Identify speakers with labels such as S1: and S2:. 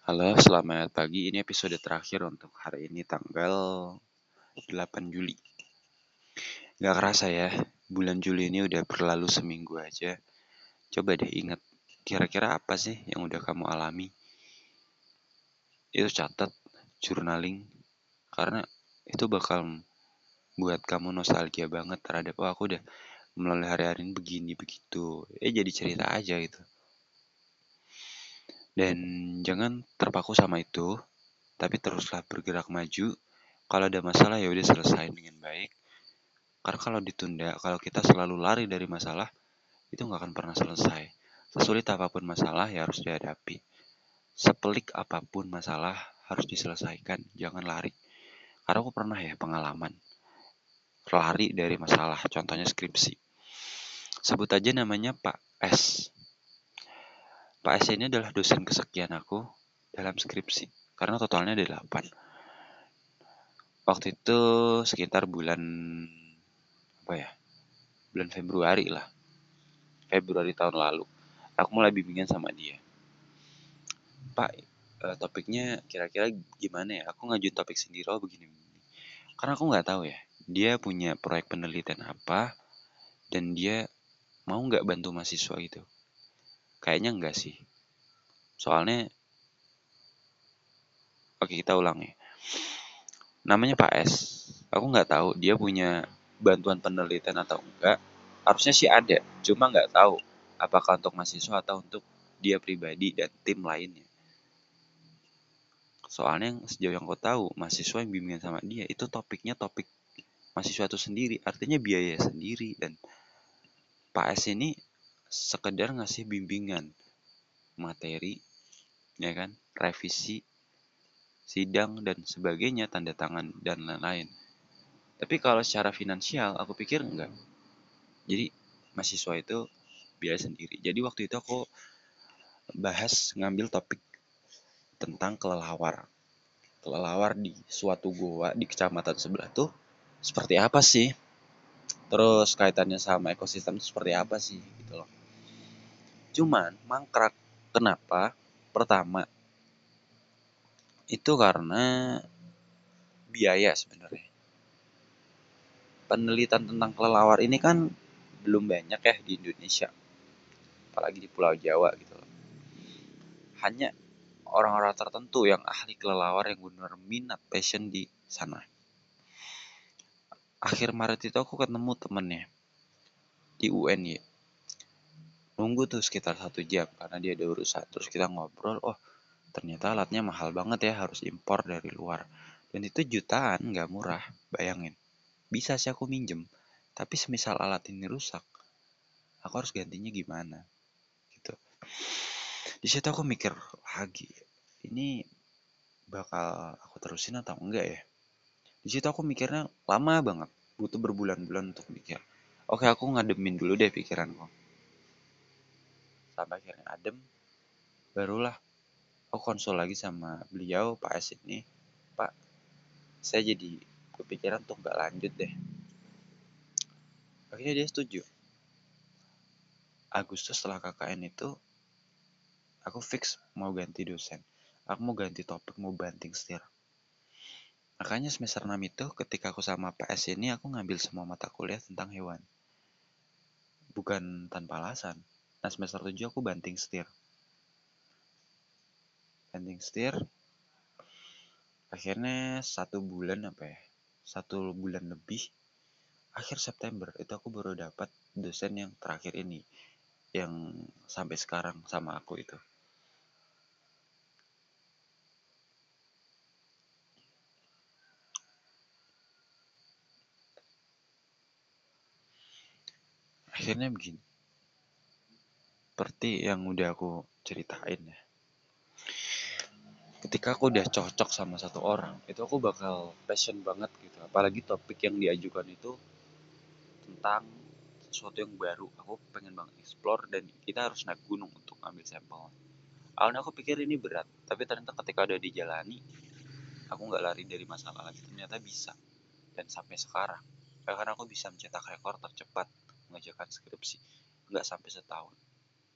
S1: Halo, selamat pagi. Ini episode terakhir untuk hari ini tanggal 8 Juli. Gak kerasa ya, bulan Juli ini udah berlalu seminggu aja. Coba deh ingat, kira-kira apa sih yang udah kamu alami? Itu catat, journaling, karena itu bakal buat kamu nostalgia banget terhadap, oh aku udah melalui hari-hari ini begini, begitu. Eh jadi cerita aja gitu. Dan jangan terpaku sama itu, tapi teruslah bergerak maju. Kalau ada masalah ya udah selesai dengan baik. Karena kalau ditunda, kalau kita selalu lari dari masalah, itu nggak akan pernah selesai. Sesulit apa pun masalah ya harus dihadapi. Sepelik apa pun masalah harus diselesaikan, jangan lari. Karena aku pernah ya pengalaman lari dari masalah, contohnya skripsi. Sebut aja namanya Pak S. Pak S ini adalah dosen kesekian aku dalam skripsi, karena totalnya ada 8. Waktu itu sekitar bulan apa ya? Bulan Februari lah. Februari tahun lalu. Aku mulai bimbingan sama dia. Pak, eh, topiknya kira-kira gimana ya? Aku ngajuin topik sendiri, oh begini, begini. Karena aku nggak tahu ya, dia punya proyek penelitian apa, dan dia mau nggak bantu mahasiswa itu. Kayaknya enggak sih. Soalnya, oke kita ulang ya. Namanya Pak S. Aku nggak tahu dia punya bantuan penelitian atau enggak. Harusnya sih ada, cuma nggak tahu apakah untuk mahasiswa atau untuk dia pribadi dan tim lainnya. Soalnya yang sejauh yang aku tahu, mahasiswa yang bimbingan sama dia itu topiknya topik mahasiswa itu sendiri, artinya biaya sendiri dan Pak S ini sekedar ngasih bimbingan materi ya kan revisi sidang dan sebagainya tanda tangan dan lain-lain. Tapi kalau secara finansial aku pikir enggak. Jadi mahasiswa itu biaya sendiri. Jadi waktu itu aku bahas ngambil topik tentang kelelawar. Kelelawar di suatu goa di kecamatan sebelah tuh seperti apa sih? Terus kaitannya sama ekosistem seperti apa sih gitu loh Cuman mangkrak kenapa? Pertama itu karena biaya sebenarnya. Penelitian tentang kelelawar ini kan belum banyak ya di Indonesia. Apalagi di Pulau Jawa gitu loh. Hanya orang-orang tertentu yang ahli kelelawar yang benar minat passion di sana. Akhir Maret itu aku ketemu temennya di UN ya nunggu tuh sekitar satu jam karena dia ada urusan. Terus kita ngobrol oh ternyata alatnya mahal banget ya harus impor dari luar. Dan itu jutaan nggak murah bayangin. Bisa sih aku minjem tapi semisal alat ini rusak aku harus gantinya gimana? Gitu. Di situ aku mikir lagi ini bakal aku terusin atau enggak ya? Di situ aku mikirnya lama banget butuh berbulan-bulan untuk mikir. Oke aku ngademin dulu deh pikiranku sampai akhirnya adem barulah aku konsul lagi sama beliau Pak S ini. Pak saya jadi kepikiran untuk nggak lanjut deh. Akhirnya dia setuju. Agustus setelah KKN itu aku fix mau ganti dosen. Aku mau ganti topik mau banting setir. Makanya semester 6 itu ketika aku sama Pak S ini aku ngambil semua mata kuliah tentang hewan. Bukan tanpa alasan Nah semester 7 aku banting setir. Banting setir. Akhirnya satu bulan apa ya? Satu bulan lebih. Akhir September itu aku baru dapat dosen yang terakhir ini. Yang sampai sekarang sama aku itu. Akhirnya begini seperti yang udah aku ceritain ya. Ketika aku udah cocok sama satu orang, itu aku bakal passion banget gitu. Apalagi topik yang diajukan itu tentang sesuatu yang baru. Aku pengen banget explore dan kita harus naik gunung untuk ambil sampel. Awalnya aku pikir ini berat, tapi ternyata ketika udah dijalani, aku nggak lari dari masalah lagi. Ternyata bisa. Dan sampai sekarang, bahkan aku bisa mencetak rekor tercepat mengajarkan skripsi. Nggak sampai setahun